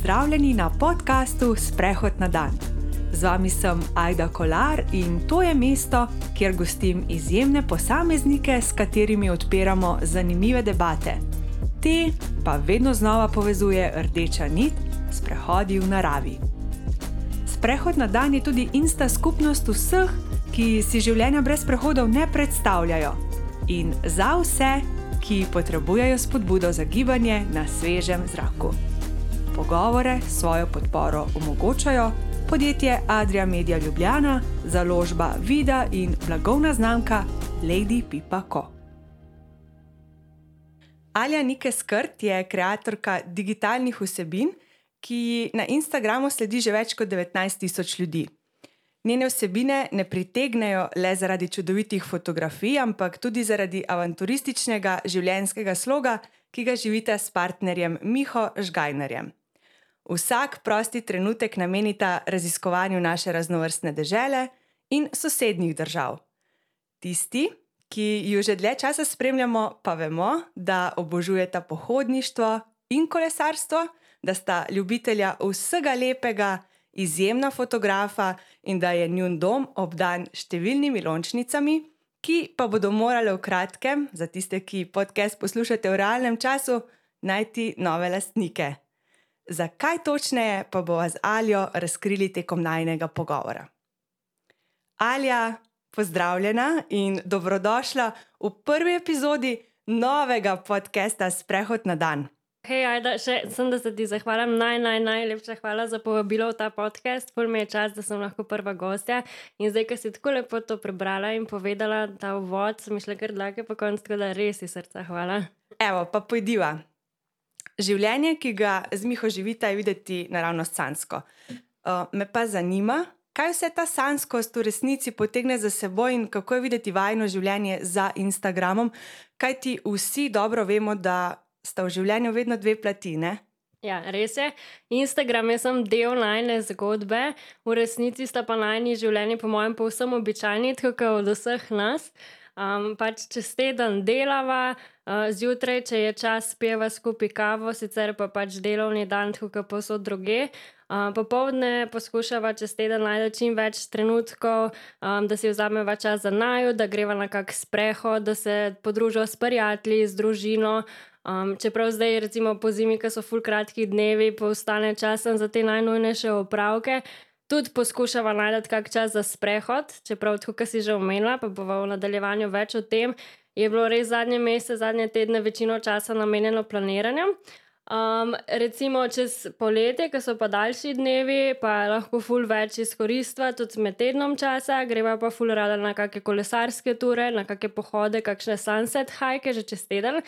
Pozdravljeni na podkastu Sprehod na dan. Z vami sem Aida Kolar in to je mesto, kjer gostim izjemne posameznike, s katerimi odpiramo zanimive debate. Te pa vedno znova povezuje rdeča nit s prehodi v naravi. Sprehod na dan je tudi insta skupnost vseh, ki si življenja brez prehodov ne predstavljajo. In za vse, ki potrebujejo spodbudo za gibanje na svežem zraku. Pogovore svojo podporo omogočajo podjetje Adria Media Ljubljana, založba Vida in blagovna znamka Lady Pipa Co. Alja Nike Skrt je ustvarjalka digitalnih vsebin, ki na Instagramu sledi že več kot 19 tisoč ljudi. Njene vsebine ne pritegnejo le zaradi čudovitih fotografij, ampak tudi zaradi avanturističnega življenjskega sloga, ki ga živite s partnerjem Miho Žgajnerjem. Vsak prosti trenutek namenita raziskovanju naše raznovrstne dežele in sosednjih držav. Tisti, ki ju že dlje časa spremljamo, pa vemo, da obožujeta pohodništvo in kolesarstvo, da sta ljubitelja vsega lepega izjemna fotografa in da je njun dom obdan številnimi lončnicami, ki pa bodo morale v kratkem, za tiste, ki podcast poslušate v realnem času, najti nove lastnike. Zakaj točneje, pa bo z Aljo razkrili tekom najnega pogovora. Alja, pozdravljena in dobrodošla v prvi epizodi novega podcasta Sprehod na dan. Hej, ajda, še sem, da se ti zahvalim. Naj, naj, najlepša hvala za povabilo v ta podcast. Pol mi je čas, da sem lahko prva gostja. In zdaj, ki si tako lepo to prebrala in povedala ta uvod, sem šla kar dlake po koncu, tako da res iz srca hvala. Evo, pa pojdiva. Življenje, ki ga z Miho živite, je videti naravno sansko. Uh, me pa zanima, kaj vse ta sanskost v resnici potegne za seboj in kako je videti vajno življenje za Instagramom, kaj ti vsi dobro vemo, da sta v življenju vedno dve plati. Ne? Ja, res je. Instagram je samo del najne zgodbe, v resnici sta pa najni življenji, po mojem, povsem običajni, tako kot od vseh nas. Um, pač čez teden delava, uh, zjutraj, če je čas, pijeva skupaj kavo, sicer pa pač delovni dan, tako kot posod druge. Uh, popovdne poskušava čez teden najti čim več trenutkov, um, da si vzameva čas za naju, da greva na kak sprehod, da se podruživa s prijatelji, z družino. Um, čeprav zdaj, recimo po zimi, ki so full kratki dnevi, postane čas za te najnujnejše opravke, tudi poskušava najti kak čas za sprehod, čeprav tako, ki si že omenila, pa bomo v nadaljevanju več o tem. Je bilo res zadnje mesece, zadnje tedne, večino časa namenjeno planiranju. Um, recimo čez poletje, ko so pa daljši dnevi, pa lahko ful več izkoristva, tudi med tednom časa, greva pa ful rada na kakšne kolesarske ture, na kakšne pohode, kakšne sunset hike že čez teden.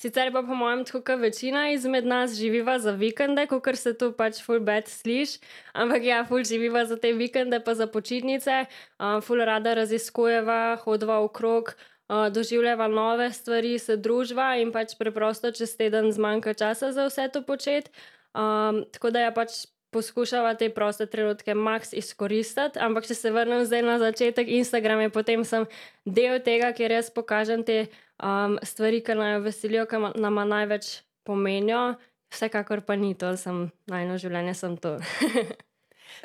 Sicer pa po mojem, tako kot večina izmed nas živiva za vikende, kot se tu pač ful bed sliš, ampak ja, ful živiva za te vikende, pa za počitnice, um, ful rada raziskujeva, hodva okrog doživljava nove stvari, se družba in pač preprosto čez teden zmanjka časa za vse to početi. Um, tako da ja pač poskušava te proste trenutke max izkoristiti, ampak če se vrnem zdaj na začetek, Instagram je potem sem del tega, kjer jaz pokažem te um, stvari, ki naj veselijo, ki nam največ pomenijo. Vsekakor pa ni to, sem najno življenje, sem to.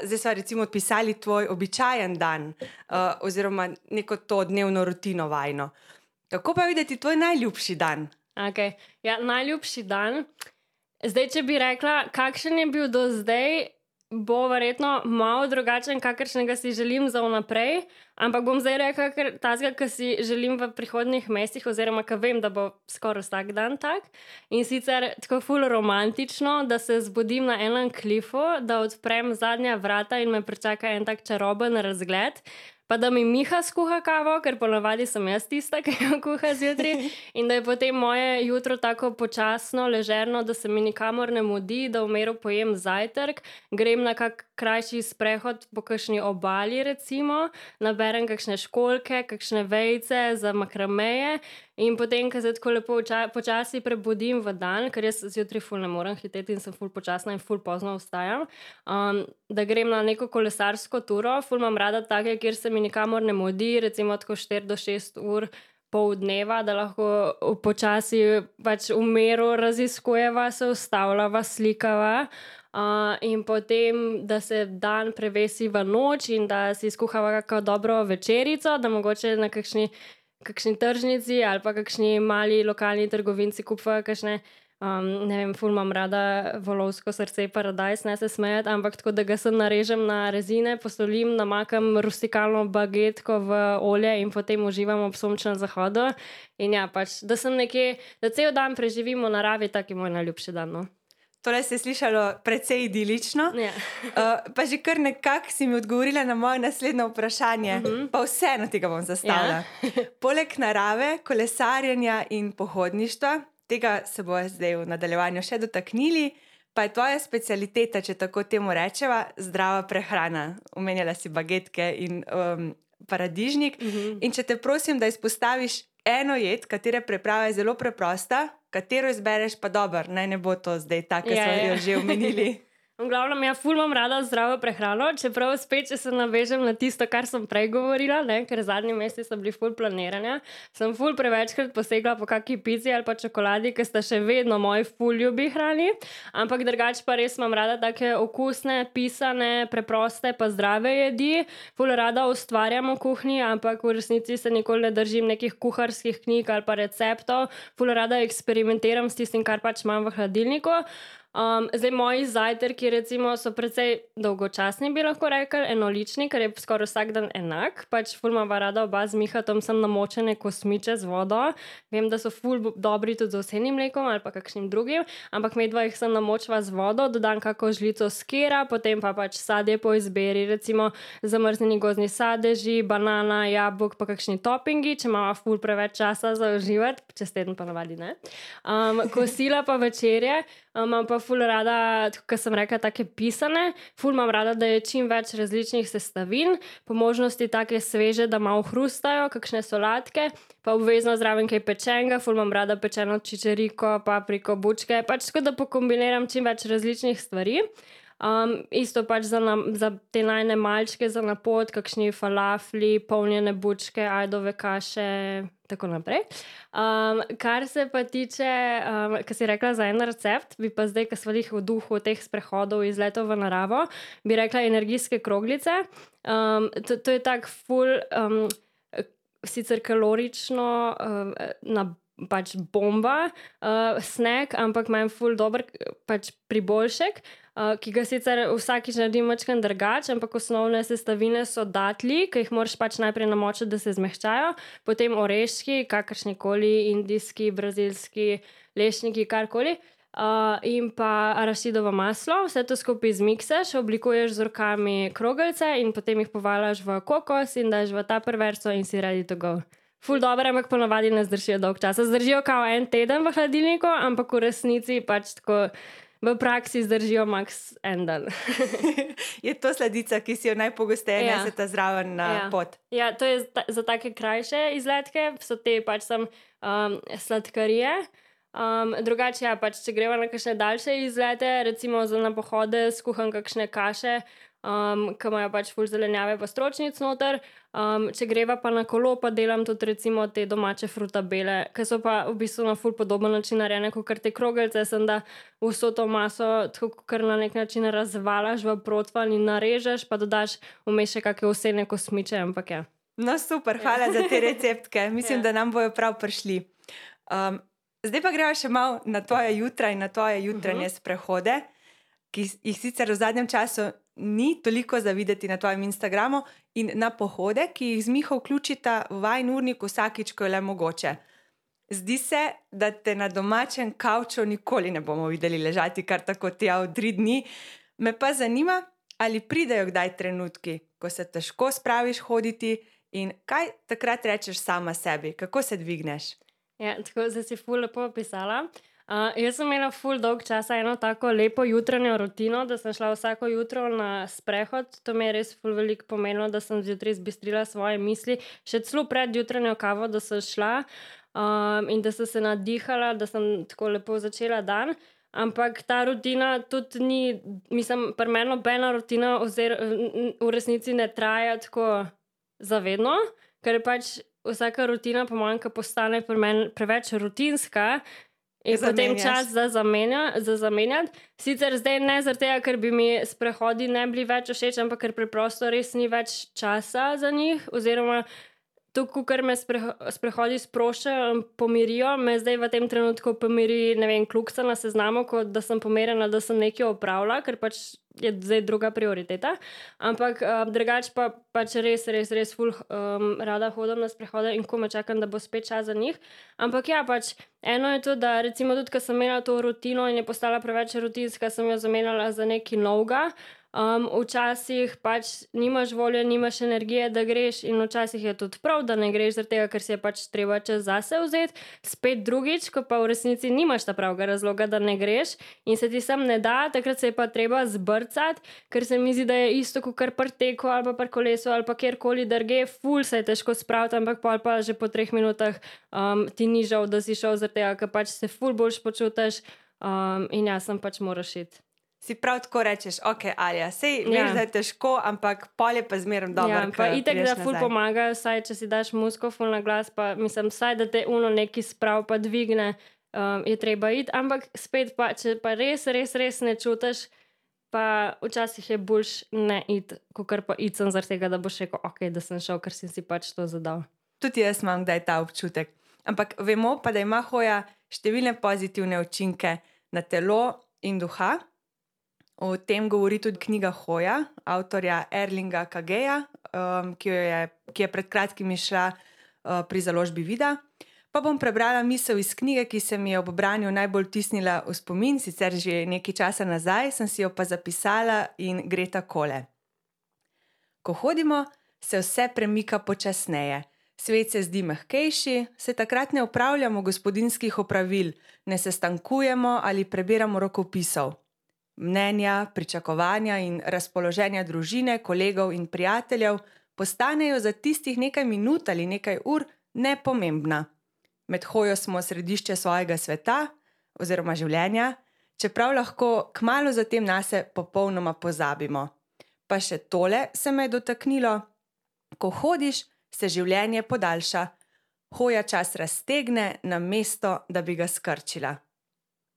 Zdaj smo recimo odpisali tvoj običajen dan, uh, oziroma neko to dnevno rutino vajno. Kako pa videti tvoj najljubši dan? Okay. Ja, najljubši dan. Zdaj, če bi rekla, kakšen je bil do zdaj, bo verjetno malo drugačen, kakršnega si želim za vnaprej, ampak bom zdaj rekel, ker tazga, ki si želim v prihodnih mesecih, oziroma ki vem, da bo skoraj vsak dan tak. In sicer tako ful romantično, da se zbudim na enem klifu, da odprem zadnja vrata in me pričaka en tak čaroben razgled pa da mi Miha skuha kavo, ker ponavadi sem jaz tista, ki jo kuha zjutraj, in da je potem moje jutro tako počasno, ležerno, da se mi nikamor ne mudi, da v miru pojem zajtrk, grem na kak krajši sprehod po kakšni obali, recimo, naberem kakšne školke, kakšne vejce za makrameje. In potem, ko se tako lepo počasi prebudim v dan, ker jaz zjutraj ful ne morem hiteti in sem ful počasna in ful pozno vstajam, um, da grem na neko kolesarsko turo, ful imam rada take, kjer se mi nikamor ne modi, recimo tako 4 do 6 ur. Pol dneva, da lahko počasi pač v miru raziskujeva, se ustavljava, slikava. Uh, in potem, da se dan prevesi v noč in da si skuhava kako dobro večerico, da mogoče na kakšni, kakšni tržnici ali pa kakšni mali lokalni trgovinci kupajo kakšne. Um, ne vem, ful imam rada volovsko srce, paradajz, ne se smejati, ampak tako da ga sem narežem na rezine, posolim, namakam rustikalno bagetko v olje in potem uživam ob sončnem zahodu. In ja, pač, da sem nekje, da cel dan preživim v naravi, tak je moj najljubši dan. No. Torej se je slišalo precej idilično. Ja. Uh, pa že kar nekako si mi odgovorila na moje naslednje vprašanje, uh -huh. pa vseeno tega bom zastavila. Ja. Poleg narave, kolesarjenja in pohodništva, tega se bo zdaj v nadaljevanju še dotaknili, pa je tvoja specialiteta, če tako temu rečeva, zdrava prehrana. Umenjala si bagetke in um, paradižnik. Uh -huh. In če te prosim, da izpostaviš eno jed, katere preprava je zelo preprosta, katero izbereš, pa dobro, naj ne bo to zdaj tako, kot Ja, smo ja. jo že omenili. V glavnem, ja, ful imam rada zdravo prehrano, čeprav spet, če se navežem na tisto, kar sem prej govorila, ne, ker zadnji meseci so bili ful planiranja, sem ful prevečkrat posegla po kakšni pici ali pa čokoladi, ki sta še vedno moji ful ljubi hrani, ampak drugače pa res imam rada take okusne, pisane, preproste pa zdrave jedi. Ful rada ustvarjam v kuhinji, ampak v resnici se nikoli ne držim nekih kuharskih knjig ali pa receptov, ful rada eksperimentiram s tistim, kar pač imam v hladilniku. Um, zdaj, moji zajtrki recimo, so precej dolgočasni, bi lahko rekel, enolični, ker je skoraj vsak dan enak. Pač fulmava rada oba z Mihatom, sem namočene kosmiče z vodo. Vem, da so ful dobri tudi z osenim mlekom ali pa kakšnim drugim, ampak medva jih sem namočila z vodo, dodam kako žlico skera, potem pa pač sadje po izbiri, recimo zamrznjeni gozni sadeži, banana, jabolk, pa kakšni toppingi, če imamo ful preveč časa za uživati, čez teden pa navadi ne. Um, kosila pa večerje. Um, Imam pa ful rada, kot sem rekla, take pisane. Ful imam rada, da je čim več različnih sestavin, po možnosti take sveže, da malo hrustajo, kakšne solatke, pa obvezno zraven kaj pečenega, ful imam rada pečeno čičeriko, papriko, bučke, pač tako da pokombiniram čim več različnih stvari. Um, isto pač za, na, za te najne malčke, za napot, kakšni falafli, polnjene bučke, ajdove kaše, tako naprej. Um, kar se pa tiče, um, kar si rekla za en recept, bi pa zdaj, ko smo jih v duhu teh sprehodov iz letov v naravo, bi rekla energijske kroglice. Um, to, to je tak full, um, sicer kalorično, um, na pač bomba, uh, snack, ampak manj full dober pač priboljšek. Uh, ki ga sicer vsakič naredim večkrat drugače, ampak osnovne sestavine so datli, ki jih moraš pač najprej namočiti, da se zmehčajo, potem oreščki, kakršni koli, indijski, brazilski, lešniki, karkoli. Uh, in pa arašidovo maslo, vse to skupaj zmiksaš, oblikuješ z rokami krogelce in potem jih povalaš v kokos in daš v ta perverso in si ready to go. Ful dobro, ampak ponovadi ne zdržijo dolg čas. Zdržijo kao en teden v hladilniku, ampak v resnici pač tako v praksi zdržijo max en dan. je to sledica, ki si jo najpogosteje Ja. nesete zraven na Ja. pot. Ja, to je ta, za take krajše izletke, so te pač sem um, sladkarije. Um, drugače, ja, pač, če greva na kakšne daljše izlete, recimo za na pohode, skuham kakšne kaše, um, ki imajo pač ful zelenjave, pa stročnic noter. Um, če greva pa na kolo, pa delam tudi recimo te domače frutabele, ki so pa v bistvu na ful podoben način narejene kot te krogelce, sem da vso to maso tako kar na nek način razvalaš v protvan in narežeš, pa dodaš vmes še kakšne osene kosmiče, ampak ja. No, super, hvala za te receptke. Mislim, Ja. da nam bojo prav prišli. Um, zdaj pa gremo še malo na tvoje jutra in na tvoje jutranje uh -huh. sprehode, ki jih sicer v zadnjem času ni toliko zavideti na tvojem Instagramu, in na pohode, ki jih z Miho vključita v vajen urnik vsakič, ko je le mogoče. Zdi se, da te na domačem kavču nikoli ne bomo videli ležati kar tako tja v tri dni. Me pa zanima, ali pridejo kdaj trenutki, ko se težko spraviš hoditi in kaj takrat rečeš sama sebi, kako se dvigneš. Ja, tako da si ful lepo opisala. Uh, jaz sem imela ful dolg časa eno tako lepo jutranjo rutino, da sem šla vsako jutro na sprehod. To mi je res ful veliko pomenilo, da sem zjutraj zbistrila svoje misli, še celo pred jutranjo kavo, da sem šla um, in da sem se nadihala, da sem tako lepo začela dan. Ampak ta rutina tudi ni, mislim, pri meni nobena rutina ozir, v resnici ne traja tako zavedno, ker je pač vsaka rutina, po mojem, postane preveč rutinska, In potem Zamenjaš. čas za, zamenja, za zamenjati. Sicer zdaj ne zaradi tega, ker bi mi sprehodi ne bili več všeč, ampak ker preprosto res ni več časa za njih. Oziroma, to, kar me spreho sprehodi sproščajo in pomirijo, me zdaj v tem trenutku pomiri, ne vem, klukca na seznamu, kot da sem pomerjena, da sem nekaj opravila, ker pač je zdaj druga prioriteta. Ampak uh, drugače pa pač res, res, res ful um, rada hodim na sprehode in ko me čakam, da bo spet čas za njih. Ampak ja, pač eno je to, da recimo tudi, ko sem imela to rutino in je postala preveč rutinska, sem jo zamenjala za nekaj novega. Um, včasih pač nimaš volje, nimaš energije, da greš, in včasih je tudi prav, da ne greš, tega, ker si je pač treba čas zase vzeti. Spet drugič, ko pa v resnici nimaš ta pravega razloga, da ne greš in se ti sam ne da, takrat se je pa treba zbrcati, ker se mi zdi, da je isto kot kar prteko ali pa pri kolesu ali pa kjerkoli drge, ful se je težko spraviti, ampak pol pa že po treh minutah um, ti ni žal, da si šel zaradi tega, ker pač se ful boljš počutiš um, in jaz sem pač moraš iti. Si prav tako rečeš, ok, Alja, sej veš, Ja. da je težko, ampak pol je pa zmerno dobro. Ja, pa itek, da ful nazaj. pomaga, saj če si daš musko ful na glas, pa mislim, saj da te uno neki sprav pa dvigne, um, je treba iti, ampak spet pa, če pa res, res, res ne čutiš, pa včasih je boljš ne iti, kot kar pa iti sem zaradi tega, da boš rekel, ok, da sem šel, ker sem si pač to zadal. Tudi jaz imam kdaj ta občutek. Ampak vemo pa, da ima hoja številne pozitivne učinke na telo in duha. O tem govori tudi knjiga Hoja, avtorja Erlinga Kageja, um, ki, je, ki je pred kratkim išla uh, pri založbi Vida. Pa bom prebrala misel iz knjige, ki se mi je ob branju najbolj tisnila v spomin, sicer že nekaj časa nazaj, sem si jo pa zapisala in gre takole. Ko hodimo, se vse premika počasneje. Svet se zdi mehkejši, se takrat ne upravljamo gospodinskih opravil, ne sestankujemo ali prebiramo rokopisov. Mnenja, pričakovanja in razpoloženja družine, kolegov in prijateljev postanejo za tistih nekaj minut ali nekaj ur nepomembna. Med hojo smo središče svojega sveta oziroma življenja, čeprav lahko kmalo zatem nase popolnoma pozabimo. Pa še tole se me je dotaknilo: ko hodiš, se življenje podaljša, hoja čas raztegne, na mesto, da bi ga skrčila.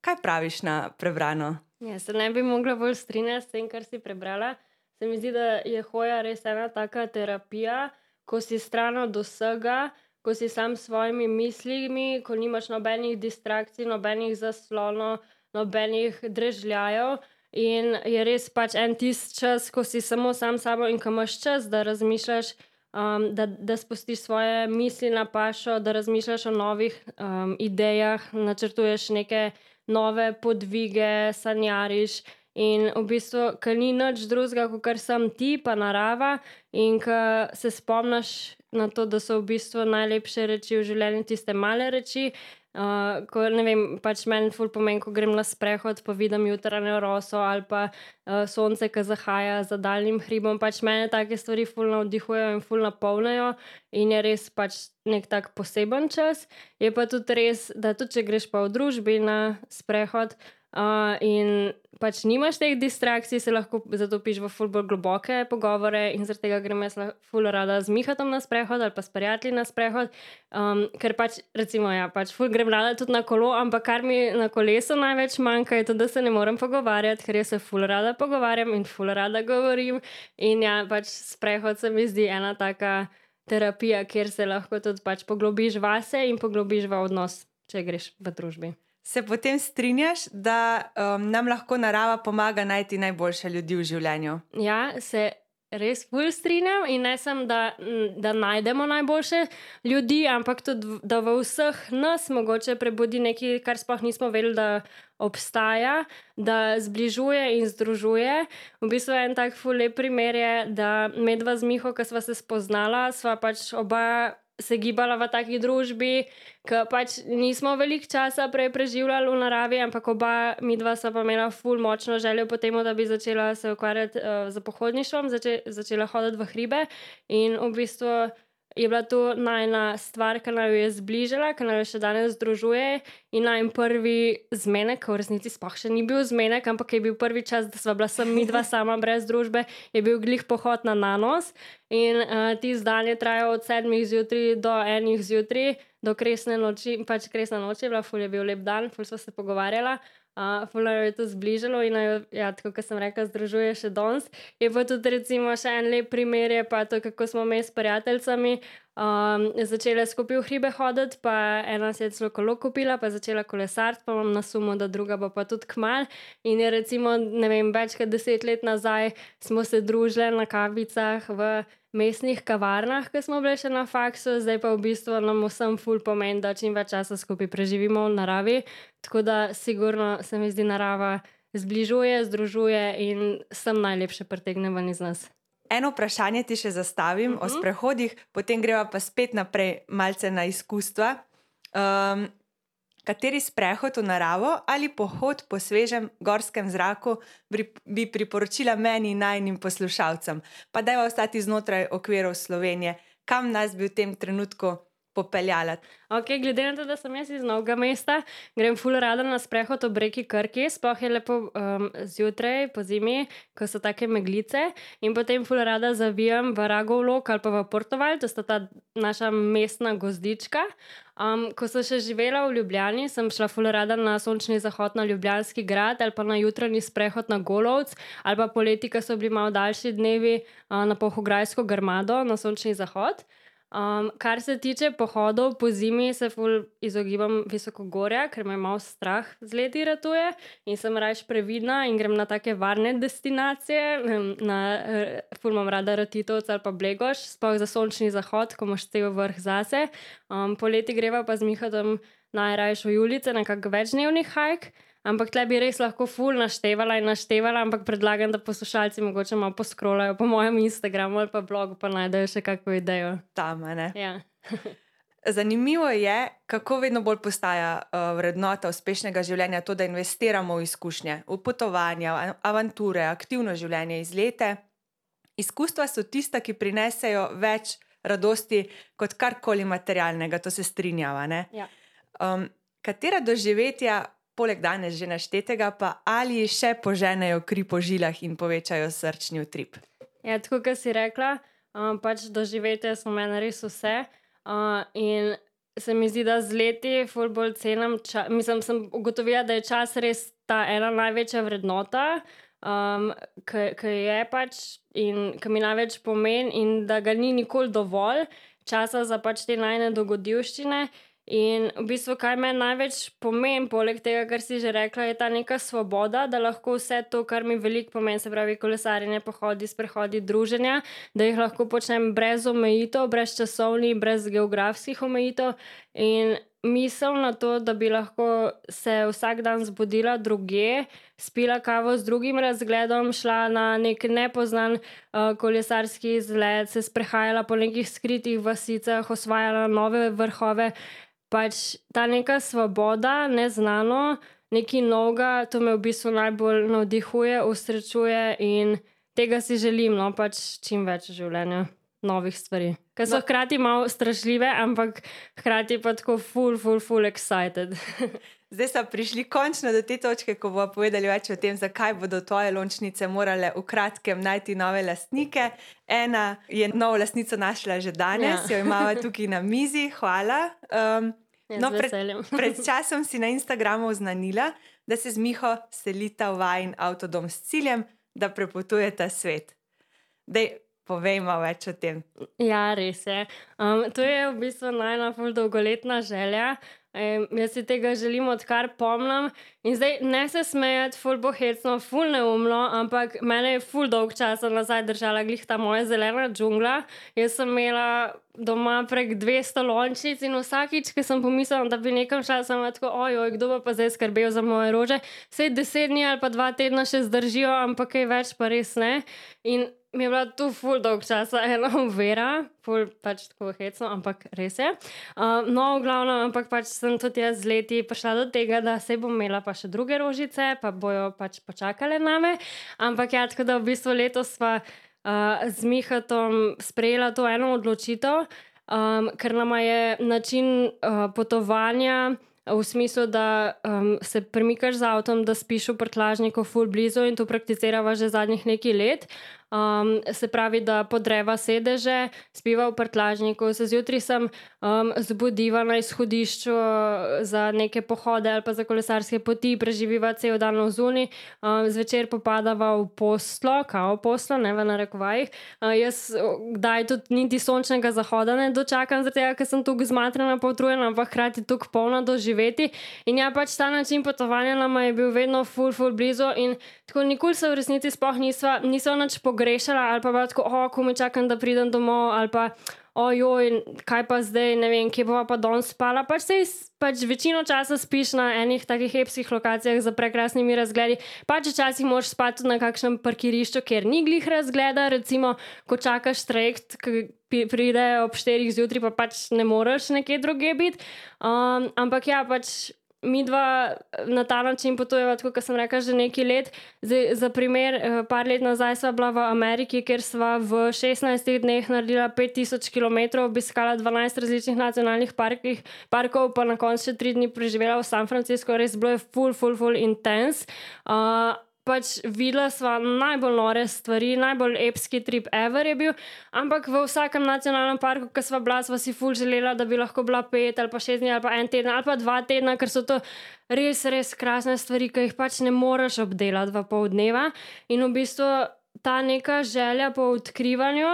Kaj praviš na prebrano? Ja, se ne bi mogla bolj strinjati s tem, kar si prebrala. Se mi zdi, da je hoja res ena taka terapija, ko si stran od vsega, ko si sam s svojimi mislimi, ko nimaš nobenih distrakcij, nobenih zaslonov, nobenih drežljajev. In je res pač en tisti čas, ko si samo sam s sabo in ko imaš čas, da razmišljaš, um, da, da spustiš svoje misli na pašo, da razmišljaš o novih um, idejah, načrtuješ neke nove podvige, sanjariš. In v bistvu, ker ni nič drugega, kot sem ti, pa narava, in ko se spomniš na to, da so v bistvu najlepše reči v življenju tiste male reči. Uh, ko, vem, pač meni ful pomeni, ko grem na sprehod, pa vidim jutranjo roso ali pa uh, sonce, ki zahaja za daljnim hribom. Pač mene take stvari ful navdihujejo in ful napolnijo in je res pač nek tak poseben čas. Je pa tudi res, da tudi če greš pa v družbi na sprehod. Uh, in pač nimaš teh distrakcij, se lahko zatopiš v ful bolj globoke pogovore, in zaradi tega grem jaz lah- ful rada z Mihatom na sprehod ali pa s prijatelji na sprehod. Um, ker pač, recimo, ja, pač ful grem rada tudi na kolo, ampak kar mi na kolesu največ manjka, je to, da se ne morem pogovarjati, ker jaz se ful rada pogovarjam in ful rada govorim. In ja, pač sprehod se mi zdi ena taka terapija, kjer se lahko tudi pač poglobiš vase in poglobiš v odnos, če greš v družbi. Se potem strinjaš, da um, nam lahko narava pomaga najti najboljše ljudi v življenju? Ja, se res bolj strinjam in ne samo, da, da najdemo najboljše ljudi, ampak tudi, da v vseh nas mogoče prebudi nekaj, kar sploh nismo vedeli, da obstaja, da zbližuje in združuje. V bistvu en tak fulej primer je, da medva z Miho, ki sva se spoznala, sva pač oba. Se gibala v taki družbi, ki pač nismo veliko časa prej preživljali v naravi, ampak oba, mi dva, sta pa imela ful močno željo po tem, da bi začela se ukvarjati uh, z pohodništvom, zače, začela hoditi v hribe. In v bistvu je bila to najna stvar, ki naj jo je zbližala, ki naj jo še danes združuje. In naj prvi zmenek, v resnici sploh še ni bil zmenek, ampak je bil prvi čas, da sva bila sem mi dva sama brez družbe, je bil glih pohod na nanos. In uh, ti zdanje trajajo od sedmih zjutraj do enih zjutraj, do kresne noči, pač kresna noč je bila, ful je bil lep dan, ful smo se pogovarjala. Fulano je to zbližalo in jo, ja, tako kot sem rekla, združuje še danes. Je pa tudi, recimo, še en lep primer, je pa to, kako smo mi s prijateljicami um, začele skupaj v hribe hoditi, pa ena si je celo kolo kupila, pa začela kolesariti, pa imam na sumu, da druga pa, pa tudi kmal. In je recimo, ne vem, več kot deset let nazaj smo se družili na kavicah v mestnih kavarnah, ki smo bili še na faksu, zdaj pa v bistvu nam vsem ful pomeni, da čim več časa skupaj preživimo v naravi. Tako da, sigurno se mi zdi narava zbližuje, združuje in sem najlepše pretegne ven iz nas. Eno vprašanje ti še zastavim uh -huh. o mhm. sprehodih, potem greva pa spet naprej, malce na izkustva. Um, kateri sprehod v naravo ali pohod po svežem gorskem zraku bi priporočila meni in najnim poslušalcem, pa da je ostati znotraj okvirov Slovenije, kam nas bi v tem trenutku popeljala. Okay, glede na to, da sem jaz iz novega mesta, grem ful rada na sprehod ob reki Krki, sploh je lepo um, zjutraj, po zimi, ko so take meglice, in potem ful rada zavijam v Ragovlok ali pa v Portoval, to sta ta naša mestna gozdička. Um, ko sem še živela v Ljubljani, sem šla ful rada na sončni zahod na Ljubljanski grad ali pa na jutranji sprehod na Golovc, ali pa poleti, ko so bili malo daljši dnevi uh, na Pohograjsko grmado na sončni zahod. Um, kar se tiče pohodov po zimi, se izogibam visokogorja, ker me malo strah z leti ratuje in sem raje previdna in grem na take varne destinacije. Na uh, ful imam rada Ratitovc ali pa Blegoš, sploh za sončni zahod, ko imaš cel vrh zase. Um, poleti greva pa z Mihodom najrajšo ulice, nekako večdnevni hajk. Ampak tle bi res lahko ful naštevala in naštevala, ampak predlagam, da poslušalci mogoče malo poskrolajo po mojem Instagramu ali pa blogu, pa najdejo še kakšno idejo. Tam, ne. Ja. Zanimivo je, kako vedno bolj postaja uh, vrednota uspešnega življenja to, da investiramo v izkušnje, v potovanja, v avanture, aktivno življenje iz leta. Izkustva so tista, ki prinesejo več radosti kot karkoli materialnega, to se strinjava. Ja. Um, katera doživetja poleg danes že naštetega, pa ali še poženejo kri po žilah in povečajo srčni utrip. Ja, tako kot si rekla, um, pač doživetje smo meni res vse. Uh, in se mi zdi, da z leti bolj cenim. Mislim, sem ugotovila, da je čas res ta ena največja vrednota, um, ki je pač in ki mi največ pomeni, in da ga ni nikoli dovolj časa za pač te najne dogodivščine. In v bistvu, kaj meni največ pomeni, poleg tega, kar si že rekla, je ta neka svoboda, da lahko vse to, kar mi veliko pomeni, se pravi kolesarjenje, pohodi, sprehodi, druženja, da jih lahko počnem brez omejitev, brez časovnih, brez geografskih omejitev. In misel na to, da bi lahko se vsak dan zbudila druge, spila kavo z drugim razgledom, šla na nek nepoznan uh, kolesarski izlet, se sprehajala po nekih skritih vasicah, osvajala nove vrhove pač ta neka svoboda, neznano, nekaj novega, to me v bistvu najbolj navdihuje, usrečuje in tega si želim, no pač čim več v življenju, novih stvari. Ker so no. hkrati malo strašljive, ampak hkrati pa tako full, full, full excited. Zdaj smo prišli končno do te točke, ko bomo povedali več o tem, zakaj bodo tvoje lončnice morale v kratkem najti nove lastnike. Ena je novo lastnico našla že danes, ja. jo imamo tukaj na mizi, hvala. Um, ja, no, pred, pred časom si na Instagramu oznanila, da se z Miho selita v vajen avtodom s ciljem, da prepotujete svet. Dej, Povejmo več o tem. Ja, res je. Um, to je v bistvu najbolj dolgoletna želja. Um, jaz si tega želim, odkar pomnim. In zdaj ne se smejati, ful bohecno, ful neumno, ampak mene je ful dolg časa nazaj držala glih ta moja zelena džungla. Jaz sem imela doma prek 200 lončic in vsakič, ki sem pomislila, da bi nekam šla, sem tako, ojoj, kdo bo pa zdaj skrbel za moje rože. Sej deset dni ali pa dva tedna še zdržijo, ampak kaj več pa res ne. In mi je bila tu ful dolg časa, ena uvera, ful pač tako hecno, ampak res je. Uh, no, v glavnem, ampak pač sem tudi jaz z leti prišla do tega, da se bom imela pa še druge rožice, pa bojo pač počakale na me. Ampak ja, tako da v bistvu letos sva uh, z Mihatom sprejela to eno odločitev. um, ker nam je način uh, potovanja. V smislu, da um, se premikaš z avtom, da spiš v prtlažniku, full blizu in to prakticirava že zadnjih nekaj let. Um, se pravi, da podreva sedeže, spiva v prtlažniku, se zjutraj sem um, zbudiva na izhodišču za neke pohode ali pa za kolesarske poti, preživiva cel dan v zuni, um, zvečer popadava v poslo, kao poslo, ne v narekovajih. Uh, jaz kdaj tudi niti sončnega zahoda ne dočakam, zato ker sem tukaj zmatrana, pa utrujena, ampak hkrati tukaj polna doživeti. In ja, pač ta način potovanja nam je bil vedno full, full blizu in tako nikoli se v resnici spoh nisva, nisva nič pogrešala, ali pa tako, oh, ko mi čakam, da pridem domov, ali pa ojoj, kaj pa zdaj, ne vem, kje bova pa danes spala. Pač se pač večino časa spiš na enih takih epskih lokacijah z prekrasnimi razgledi. Pač včasih moraš spati na kakšnem parkirišču, kjer ni glih razgleda, recimo, ko čakaš trajekt. Pride ob 4 zjutraj, pa pač ne moreš nekje druge biti. Um, ampak ja, pač mi dva eh, na ta način potujemo, kot sem rekel, že nekaj let. Zdaj, za primer, eh, par let nazaj sva bila v Ameriki, kjer sva v 16 dneh naredila 5000 km, obiskala 12 različnih nacionalnih parkih, parkov, pa na koncu še 3 dni preživela v San Franciscu, res bilo je full, full, full intense. Uh, pač videla sva najbolj nore stvari, najbolj epski trip ever je bil. Ampak v vsakem nacionalnem parku, ki sva bila, sva si ful želela, da bi lahko bila pet ali pa šest dni ali pa en teden ali pa dva tedna, ker so to res, res krasne stvari, ki jih pač ne moreš obdelati v pol dneva. In v bistvu ta neka želja po odkrivanju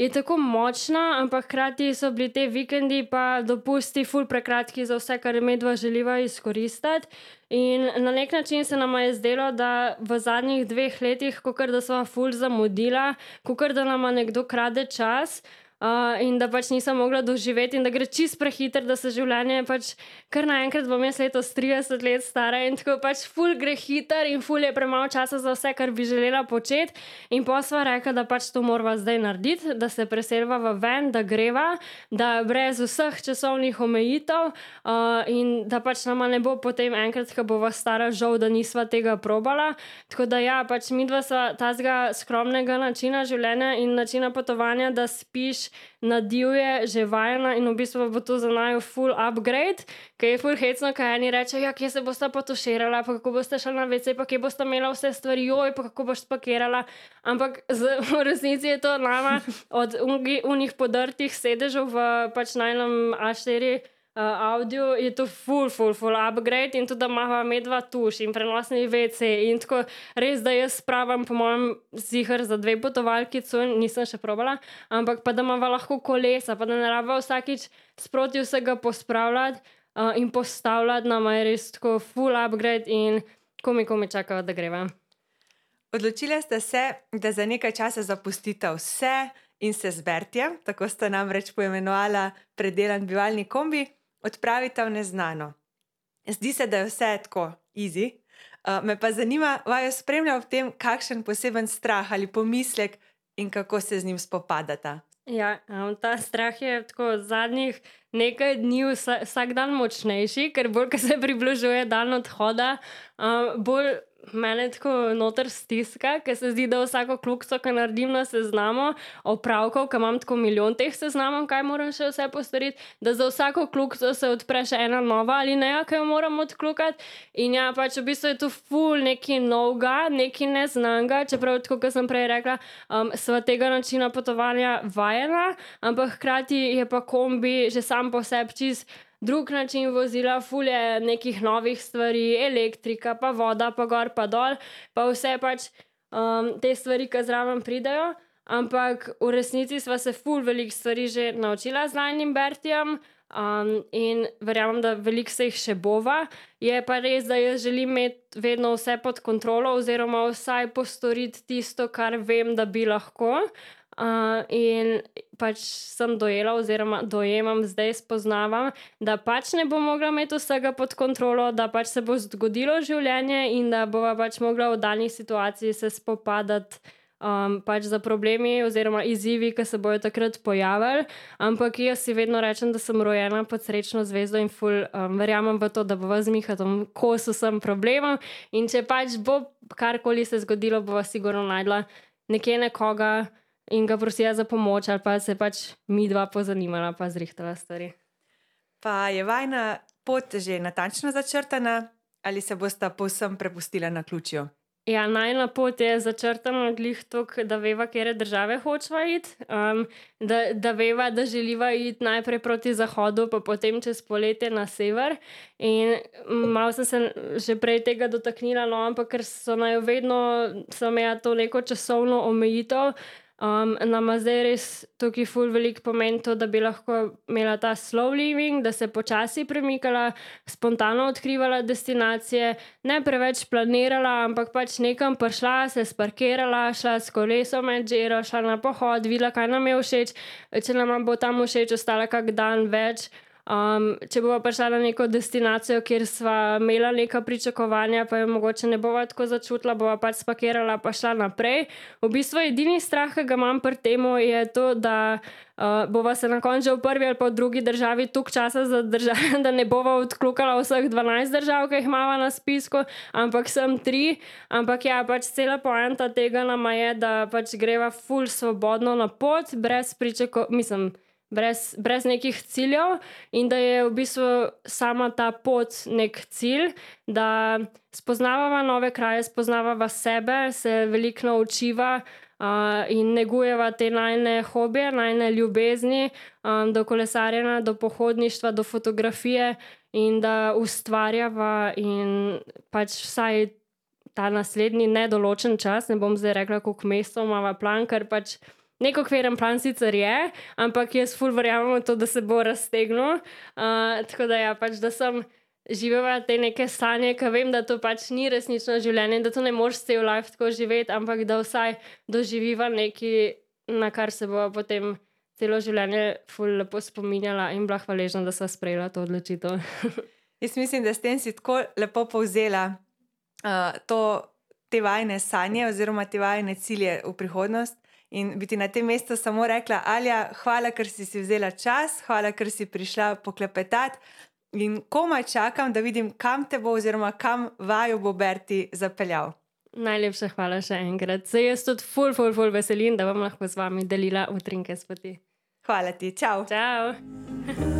je tako močna, ampak hkrati so bili te vikendi pa dopusti ful prekratki za vse, kar medva želiva izkoristiti. In na nek način se nam je zdelo, da v zadnjih dveh letih, ko kar da smo ful zamudila, ko kar da nam nekdo krade čas, Uh, in da pač nisem mogla doživeti, in da gre čist prehiter, da se življenje pač kar naenkrat bom jaz letos 30 let stara in tako pač ful gre hiter in ful je premalo časa za vse, kar bi želela početi. In pa sva rekla, da pač to moramo zdaj narediti, da se preselva v ven, da greva, da brez vseh časovnih omejitev uh, in da pač nama ne bo potem enkrat, ko bova stara, žal, da nisva tega probala. Tako da ja, pač mi dva sva tazga skromnega načina življenja in načina potovanja, da spiš na divje, že vajena in v bistvu bo to za naju full upgrade, ki je full hecno, kaj eni reče, ja, kje se boste potuširala, pa kako boste šli na WC, pa kje boste imela vse stvari, joj, pa kako boš spakirala. Ampak z, v resnici je to nama od unih podrtih sedežev v pač najnem A4 uh, audio je to full, full, full upgrade in tudi da ima medva tuš in prenosni VC. In tako res, da jaz spravim, po mojem, zihar za dve potovalki, co nisem še probala, ampak pa da ima lahko kolesa, pa da ne rabimo vsakič sproti vsega pospravljati uh, in postavljati, nam je res tako full upgrade in komi komi čakajo, da greva. Odločili ste se, da za nekaj časa zapustite vse in se zberite, tako ste namreč poimenovali predelan bivalni kombi odpravite v neznano. Zdi se, da je vse tako easy. Uh, me pa zanima, vaju spremlja v tem, kakšen poseben strah ali pomislek in kako se z njim spopadate. Ja, um, ta strah je tako zadnjih nekaj dni vsa, vsak dan močnejši, ker bolj, ko se približuje dan odhoda, um, bolj mene tako noter stiska, ker se zdi, da vsako klukco, ki naredim na seznamu, opravkov, ki imam tako milijon teh seznamov, kaj moram še vse postoriti, da za vsako klukco se odpre še ena nova ali ne, ki jo moram odklukati. In ja, pač v bistvu je to ful neki novega, neki neznanga, čeprav tako, kot sem prej rekla, um, sva tega načina potovanja vajena, ampak hkrati je pa kombi že sam po sebi čist drug način vozila, fulje nekih novih stvari, elektrika, pa voda, pa gor, pa dol, pa vse pač um, te stvari, ki zraven pridejo. Ampak v resnici smo se ful veliko stvari že naučila z Lajnim Bertijem. Um, in verjamem, da veliko se jih še bova. Je pa res, da jaz želim imeti vedno vse pod kontrolo, oziroma vsaj postoriti tisto, kar vem, da bi lahko. Uh, in pač sem dojela, oziroma dojemam, zdaj spoznavam, da pač ne bom mogla imeti vsega pod kontrolo, da pač se bo zgodilo življenje in da bova pač mogla v daljni situaciji se spopadati um, pač za problemi oziroma izzivi, ki se bojo takrat pojavili. Ampak jaz si vedno rečem, da sem rojena pod srečno zvezdo in ful, um, verjamem v to, da bo vzmihatom, ko so sem problemom. In če pač bo karkoli se zgodilo, bova sigurno najdla nekje nekoga in ga prosila za pomoč, ali pa se pač mi dva pozanimala, pa zrihtala stvari. Pa je vajna pot že natančno začrtana, ali se bosta povsem prepustila na ključju? Ja, najna pot je začrtana glih tako, da veva, kje države hočeva iti. Um, da, da veva, da želiva iti najprej proti zahodu, pa potem čez poletje na sever. In malo sem se že prej tega dotaknila, no, ampak ker so naj vedno, sem imela to neko časovno omejitev. Um, nama zdaj res tukaj ful velik pomen to, da bi lahko imela ta slow living, da se počasi premikala, spontano odkrivala destinacije, ne preveč planirala, ampak pač nekam prišla, se sparkirala, šla s kolesom med žero, šla na pohod, videla, kaj nam je všeč, če nam bo tam všeč, ostala kak dan več. Um, če bomo prišli na neko destinacijo, kjer smo imeli neka pričakovanja, pa je mogoče ne bomo tako začutila, bomo pač spakirala in šla naprej. V bistvu edini strah, ki ga imam pri tem, je to, da uh, bomo se na koncu v prvi ali pa v drugi državi toliko časa zadržali, da ne bomo odklukala vseh 12 držav, ki jih imamo na spisku, ampak sem tri. Ampak ja, pač cela poenta tega nama je, da pač greva ful svobodno na pot, brez pričakovanj brez, brez nekih ciljev, in da je v bistvu sama ta pot nek cilj, da spoznavamo nove kraje, spoznavamo sebe, se veliko naučiva. Uh, in negujeva te najne hobije, najne ljubezni, um, do kolesarjenja, do pohodništva, do fotografije, in da ustvarjava, in pač vsaj ta naslednji nedoločen čas, ne bom zdaj rekla, koliko mesecev imamo plan, ker pač Neko kveren plan sicer je, ampak jaz ful verjamem v to, da se bo raztegnil. Uh, tako da ja, pač da sem živela te neke sanje, ki vem, da to pač ni resnično življenje, da to ne moreš cel life tako živeti, ampak da vsaj doživiva nekaj, na kar se bo potem celo življenje ful lepo spominjala in bila hvaležna, da sem sprejela to odločitev. jaz mislim, da s tem si tako lepo povzela uh, to, te vajne sanje oziroma te vajne cilje v prihodnost. In biti na tem mestu samo rekla, Alja, hvala, ker si, si vzela čas, hvala, ker si prišla poklepetati. In komaj čakam, da vidim, kam te bo, oziroma kam vaju bo Berti zapeljal. Najlepša hvala še enkrat. Se jaz tudi ful, ful, ful veselim, da bom lahko z vami delila utrinke s poti. Hvala ti, čau. Čau.